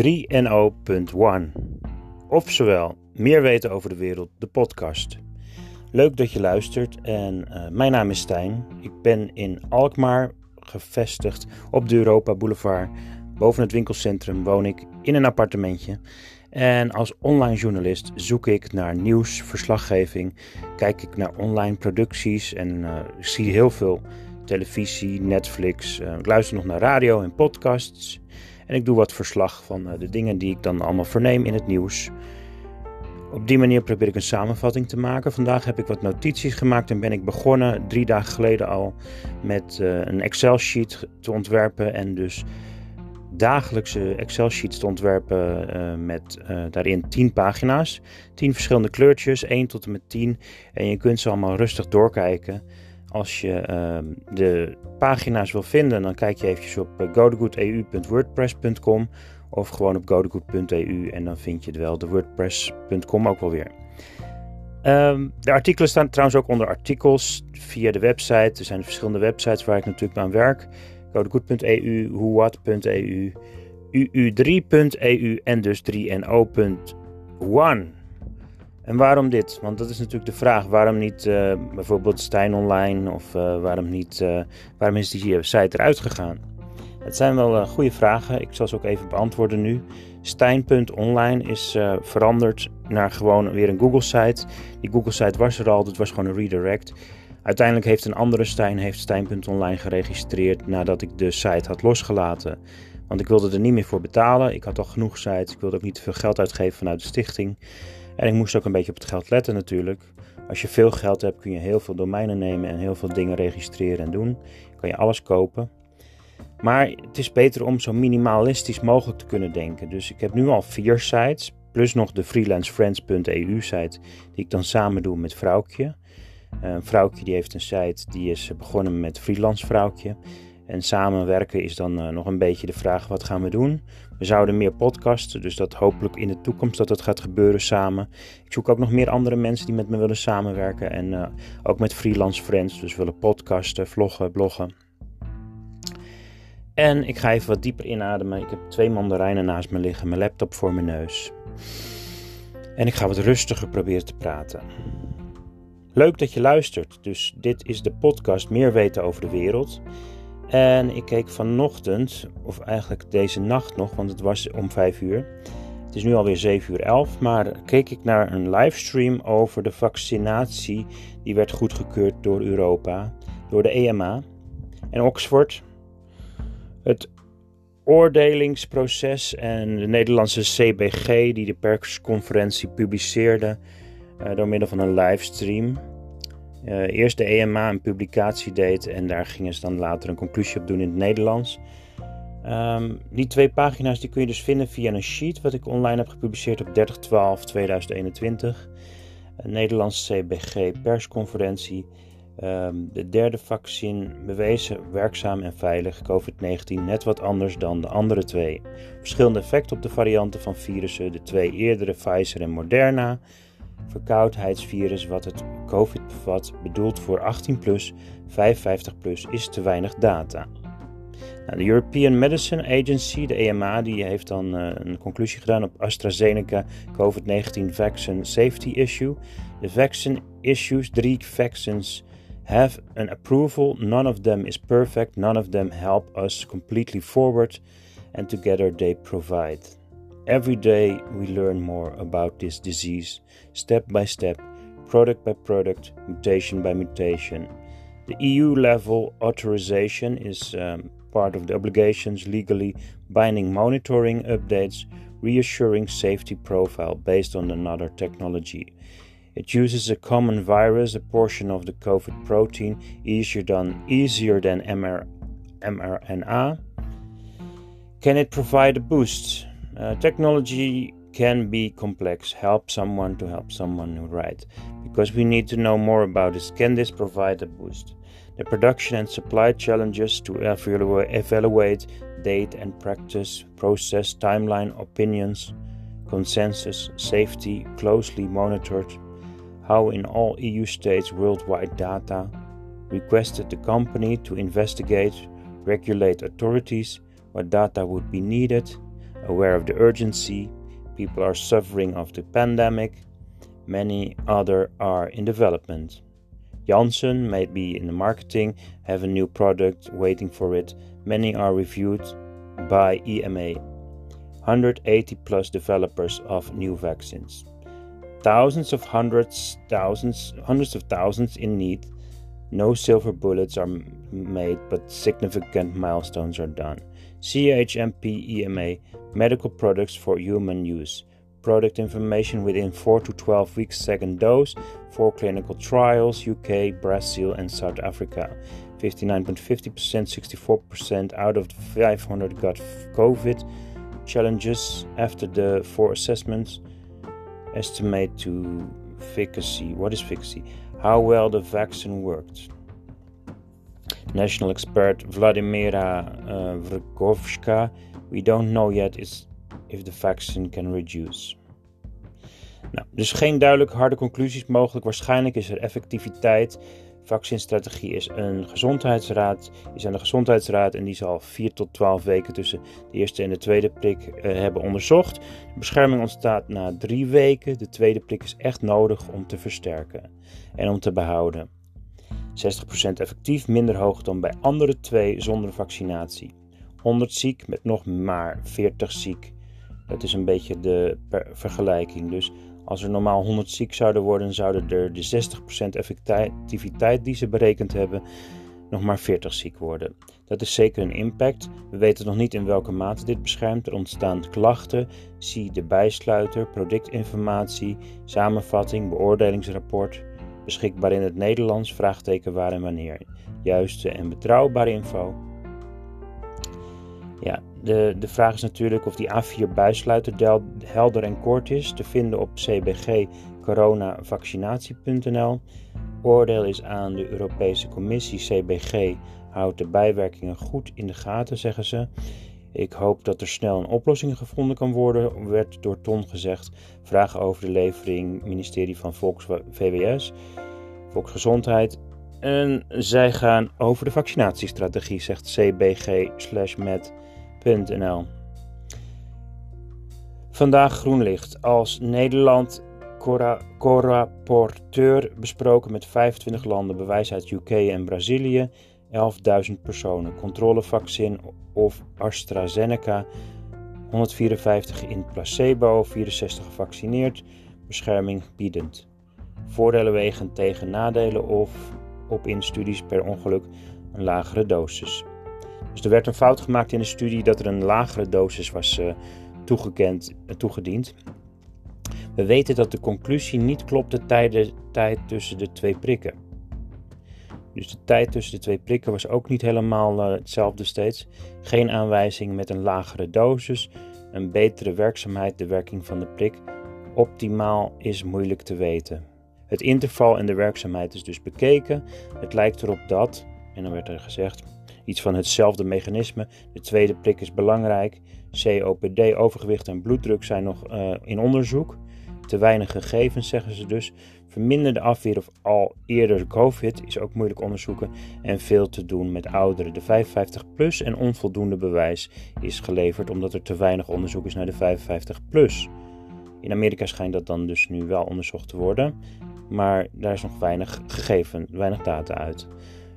3NO.1. Oftewel, meer weten over de wereld, de podcast. Leuk dat je luistert en uh, mijn naam is Stijn. Ik ben in Alkmaar gevestigd op de Europa Boulevard. Boven het winkelcentrum woon ik in een appartementje. En als online journalist zoek ik naar nieuws, verslaggeving, kijk ik naar online producties en ik zie heel veel televisie, Netflix. Uh, ik luister nog naar radio en podcasts. En ik doe wat verslag van uh, de dingen die ik dan allemaal verneem in het nieuws. Op die manier probeer ik een samenvatting te maken. Vandaag heb ik wat notities gemaakt en ben ik begonnen drie dagen geleden al met uh, een Excel-sheet te ontwerpen. En dus dagelijkse Excel-sheets te ontwerpen uh, met daarin 10 pagina's. 10 verschillende kleurtjes, 1 tot en met 10. En je kunt ze allemaal rustig doorkijken. Als je uh, de pagina's wil vinden, dan kijk je eventjes op godegoodeu.wordpress.com of gewoon op godegood.eu en dan vind je het wel, de wordpress.com ook wel weer. Um, de artikelen staan trouwens ook onder artikels via de website. Er zijn verschillende websites waar ik natuurlijk aan werk. godegood.eu, whowhat.eu, uu3.eu en dus 3no.one. En waarom dit? Want dat is natuurlijk de vraag. Waarom niet uh, bijvoorbeeld Stijn Online of uh, waarom, niet, uh, waarom is die site eruit gegaan? Het zijn wel goede vragen. Ik zal ze ook even beantwoorden nu. Stijn.online is veranderd naar gewoon weer een Google site. Die Google site was er al, dat was gewoon een redirect. Uiteindelijk heeft een andere Stijn heeft Stijn.online geregistreerd nadat ik de site had losgelaten. Want ik wilde er niet meer voor betalen. Ik had al genoeg sites. Ik wilde ook niet te veel geld uitgeven vanuit de stichting. En ik moest ook een beetje op het geld letten natuurlijk. Als je veel geld hebt kun je heel veel domeinen nemen en heel veel dingen registreren en doen. Kan je alles kopen. Maar het is beter om zo minimalistisch mogelijk te kunnen denken. Dus ik heb nu al vier sites, plus nog de freelancefriends.eu site, die ik dan samen doe met Vrouwtje. Een Vrouwtje die heeft een site die is begonnen met Freelance Vrouwtje. En samenwerken is dan uh, nog een beetje de vraag: wat gaan we doen? We zouden meer podcasten, dus dat hopelijk in de toekomst dat het gaat gebeuren samen. Ik zoek ook nog meer andere mensen die met me willen samenwerken en uh, ook met freelance friends, dus willen podcasten, vloggen, bloggen. En ik ga even wat dieper inademen. Ik heb twee mandarijnen naast me liggen, mijn laptop voor mijn neus. En ik ga wat rustiger proberen te praten. Leuk dat je luistert. Dus dit is de podcast Meer weten over de wereld. En ik keek vanochtend, of eigenlijk deze nacht nog, want het was om 5 uur. Het is nu alweer 7 uur 11, maar keek ik naar een livestream over de vaccinatie. Die werd goedgekeurd door Europa, door de EMA en Oxford. Het oordelingsproces en de Nederlandse CBG, die de persconferentie publiceerde uh, door middel van een livestream. Uh, eerst de EMA een publicatie deed en daar gingen ze dan later een conclusie op doen in het Nederlands. Um, die twee pagina's die kun je dus vinden via een sheet wat ik online heb gepubliceerd op 30-12-2021. Een Nederlandse CBG persconferentie. Um, de derde vaccin bewezen werkzaam en veilig. COVID-19 net wat anders dan de andere twee. Verschillende effecten op de varianten van virussen. De twee eerdere Pfizer en Moderna verkoudheidsvirus wat het COVID bevat, bedoeld voor 18 plus, 55 plus, is te weinig data. Nou, de European Medicine Agency, de EMA, die heeft dan uh, een conclusie gedaan op AstraZeneca COVID-19 Vaccine Safety Issue. The vaccine issues, drie vaccines have an approval. None of them is perfect. None of them help us completely forward. And together they provide. Every day we learn more about this disease, step by step, product by product, mutation by mutation. The EU level authorization is um, part of the obligations legally binding monitoring updates, reassuring safety profile based on another technology. It uses a common virus, a portion of the COVID protein, easier than, easier than MR, mRNA. Can it provide a boost? Uh, technology can be complex. Help someone to help someone, right? Because we need to know more about this. Can this provide a boost? The production and supply challenges to evaluate date and practice, process, timeline, opinions, consensus, safety, closely monitored. How in all EU states worldwide data requested the company to investigate, regulate authorities, what data would be needed, aware of the urgency. People are suffering of the pandemic. Many other are in development. Janssen may be in the marketing, have a new product waiting for it. Many are reviewed by EMA. 180 plus developers of new vaccines. Thousands of hundreds, thousands, hundreds of thousands in need. No silver bullets are made, but significant milestones are done. CHMP EMA medical products for human use. Product information within 4 to 12 weeks second dose. Four clinical trials UK, Brazil, and South Africa. 59.50%, 64% out of 500 got COVID. Challenges after the four assessments. Estimate to efficacy. What is efficacy? How well the vaccine worked. National expert Vladimira uh. We don't know yet is if the vaccine can reduce. Nou, dus geen duidelijk harde conclusies mogelijk. Waarschijnlijk is er effectiviteit. Vaccinstrategie is een gezondheidsraad, is aan de gezondheidsraad en die zal 4 tot 12 weken tussen de eerste en de tweede prik uh, hebben onderzocht. De bescherming ontstaat na drie weken. De tweede prik is echt nodig om te versterken en om te behouden. 60% effectief, minder hoog dan bij andere twee zonder vaccinatie. 100 ziek met nog maar 40 ziek. Dat is een beetje de vergelijking. Dus als er normaal 100 ziek zouden worden, zouden er de 60% effectiviteit die ze berekend hebben, nog maar 40 ziek worden. Dat is zeker een impact. We weten nog niet in welke mate dit beschermt. Er ontstaan klachten. Zie de bijsluiter, productinformatie, samenvatting, beoordelingsrapport. Beschikbaar in het Nederlands, vraagteken waar en wanneer. Juiste en betrouwbare info. Ja, de, de vraag is natuurlijk of die A4-buissluiter helder en kort is. Te vinden op cbgcoronavaccinatie.nl. Oordeel is aan de Europese Commissie. CBG houdt de bijwerkingen goed in de gaten, zeggen ze. Ik hoop dat er snel een oplossing gevonden kan worden, werd door Ton gezegd. Vragen over de levering, ministerie van Volks VWS, Volksgezondheid. En zij gaan over de vaccinatiestrategie, zegt cbg/met.nl. Vandaag groenlicht als Nederland co-rapporteur besproken met 25 landen, bewijs uit UK en Brazilië. 11.000 personen. Controlevaccin of AstraZeneca. 154 in placebo, 64 gevaccineerd. Bescherming biedend. Voordelen wegen tegen nadelen of op in studies per ongeluk een lagere dosis. Dus er werd een fout gemaakt in de studie dat er een lagere dosis was uh, toegekend, uh, toegediend. We weten dat de conclusie niet klopte tijdens tijd tussen de twee prikken. Dus de tijd tussen de twee prikken was ook niet helemaal uh, hetzelfde steeds. Geen aanwijzing met een lagere dosis, een betere werkzaamheid, de werking van de prik. Optimaal is moeilijk te weten. Het interval en de werkzaamheid is dus bekeken. Het lijkt erop dat, en dan werd er gezegd, iets van hetzelfde mechanisme. De tweede prik is belangrijk. COPD, overgewicht en bloeddruk zijn nog uh, in onderzoek. Te weinig gegevens, zeggen ze dus. Verminderde afweer of al eerder COVID is ook moeilijk onderzoeken en veel te doen met ouderen. De 55 plus en onvoldoende bewijs is geleverd omdat er te weinig onderzoek is naar de 55 plus. In Amerika schijnt dat dan dus nu wel onderzocht te worden, maar daar is nog weinig gegeven, weinig data uit.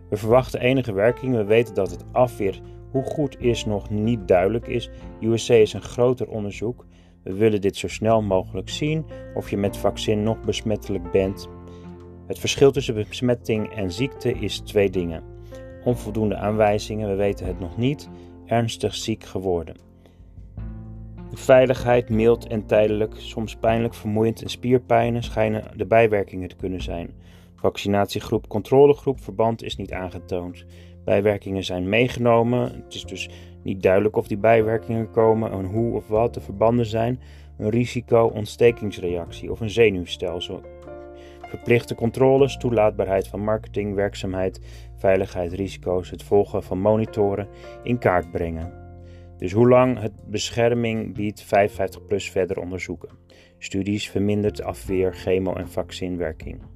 We verwachten enige werking. We weten dat het afweer hoe goed is nog niet duidelijk is. USA is een groter onderzoek. We willen dit zo snel mogelijk zien of je met vaccin nog besmettelijk bent. Het verschil tussen besmetting en ziekte is twee dingen. Onvoldoende aanwijzingen, we weten het nog niet, ernstig ziek geworden. De veiligheid mild en tijdelijk, soms pijnlijk, vermoeiend en spierpijnen schijnen de bijwerkingen te kunnen zijn. Vaccinatiegroep, controlegroep, verband is niet aangetoond. Bijwerkingen zijn meegenomen. Het is dus niet duidelijk of die bijwerkingen komen en hoe of wat de verbanden zijn. Een risico, ontstekingsreactie of een zenuwstelsel. Verplichte controles, toelaatbaarheid van marketing, werkzaamheid, veiligheid, risico's, het volgen van monitoren in kaart brengen. Dus hoe lang het bescherming biedt 55 plus verder onderzoeken. Studies vermindert afweer, chemo- en vaccinwerking.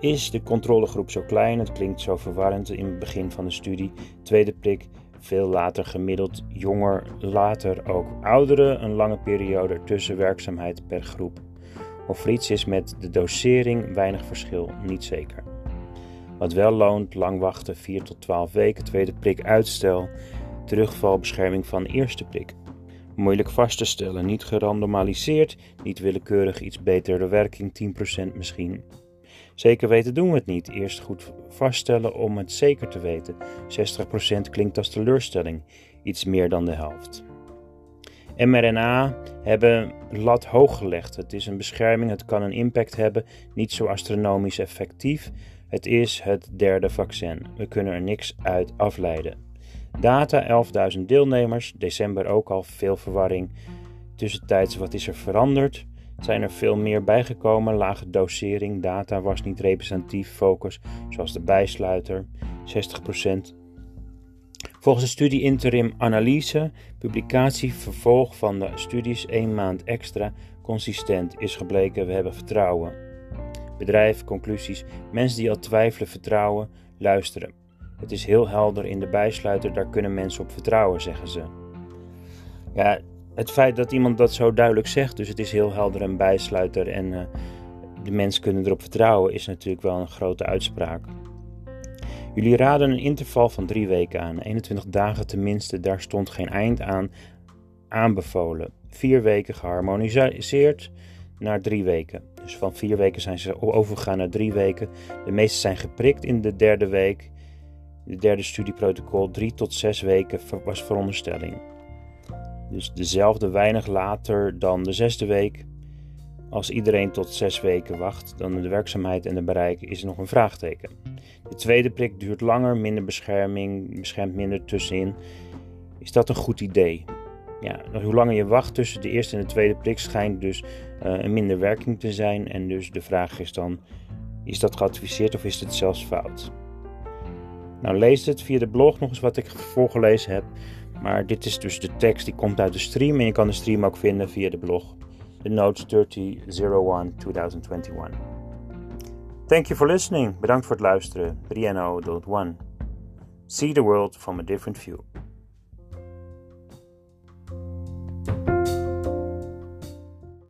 Is de controlegroep zo klein? Het klinkt zo verwarrend in het begin van de studie. Tweede prik veel later gemiddeld jonger, later ook ouderen een lange periode tussenwerkzaamheid per groep. Of er iets is met de dosering, weinig verschil, niet zeker. Wat wel loont, lang wachten, 4 tot 12 weken, tweede prik uitstel, terugvalbescherming van eerste prik. Moeilijk vast te stellen, niet gerandomaliseerd, niet willekeurig iets betere werking, 10% misschien. Zeker weten doen we het niet. Eerst goed vaststellen om het zeker te weten. 60% klinkt als teleurstelling, iets meer dan de helft. mRNA hebben lat hoog gelegd. Het is een bescherming, het kan een impact hebben, niet zo astronomisch effectief. Het is het derde vaccin. We kunnen er niks uit afleiden. Data 11.000 deelnemers, december ook al veel verwarring. Tussentijds wat is er veranderd? Zijn er veel meer bijgekomen, lage dosering, data was niet representatief, focus, zoals de bijsluiter, 60%. Volgens de studie Interim Analyse, publicatie vervolg van de studies één maand extra, consistent is gebleken, we hebben vertrouwen. Bedrijf, conclusies, mensen die al twijfelen, vertrouwen, luisteren. Het is heel helder in de bijsluiter, daar kunnen mensen op vertrouwen, zeggen ze. Ja, het feit dat iemand dat zo duidelijk zegt, dus het is heel helder en bijsluiter en uh, de mensen kunnen erop vertrouwen, is natuurlijk wel een grote uitspraak. Jullie raden een interval van drie weken aan, 21 dagen tenminste, daar stond geen eind aan, aanbevolen. Vier weken geharmoniseerd naar drie weken. Dus van vier weken zijn ze overgegaan naar drie weken. De meeste zijn geprikt in de derde week. De derde studieprotocol, drie tot zes weken was veronderstelling. Dus dezelfde weinig later dan de zesde week. Als iedereen tot zes weken wacht, dan de werkzaamheid en de bereik is nog een vraagteken. De tweede prik duurt langer, minder bescherming, beschermt minder tussenin. Is dat een goed idee? Ja, hoe langer je wacht tussen de eerste en de tweede prik schijnt dus uh, een minder werking te zijn. En dus de vraag is dan, is dat geadviseerd of is het zelfs fout? Nou, lees het via de blog nog eens wat ik voorgelezen heb. Maar dit is dus de tekst die komt uit de stream en je kan de stream ook vinden via de blog. The Notes 3001 2021. Thank you for listening. Bedankt voor het luisteren. 3NO.1 See the world from a different view.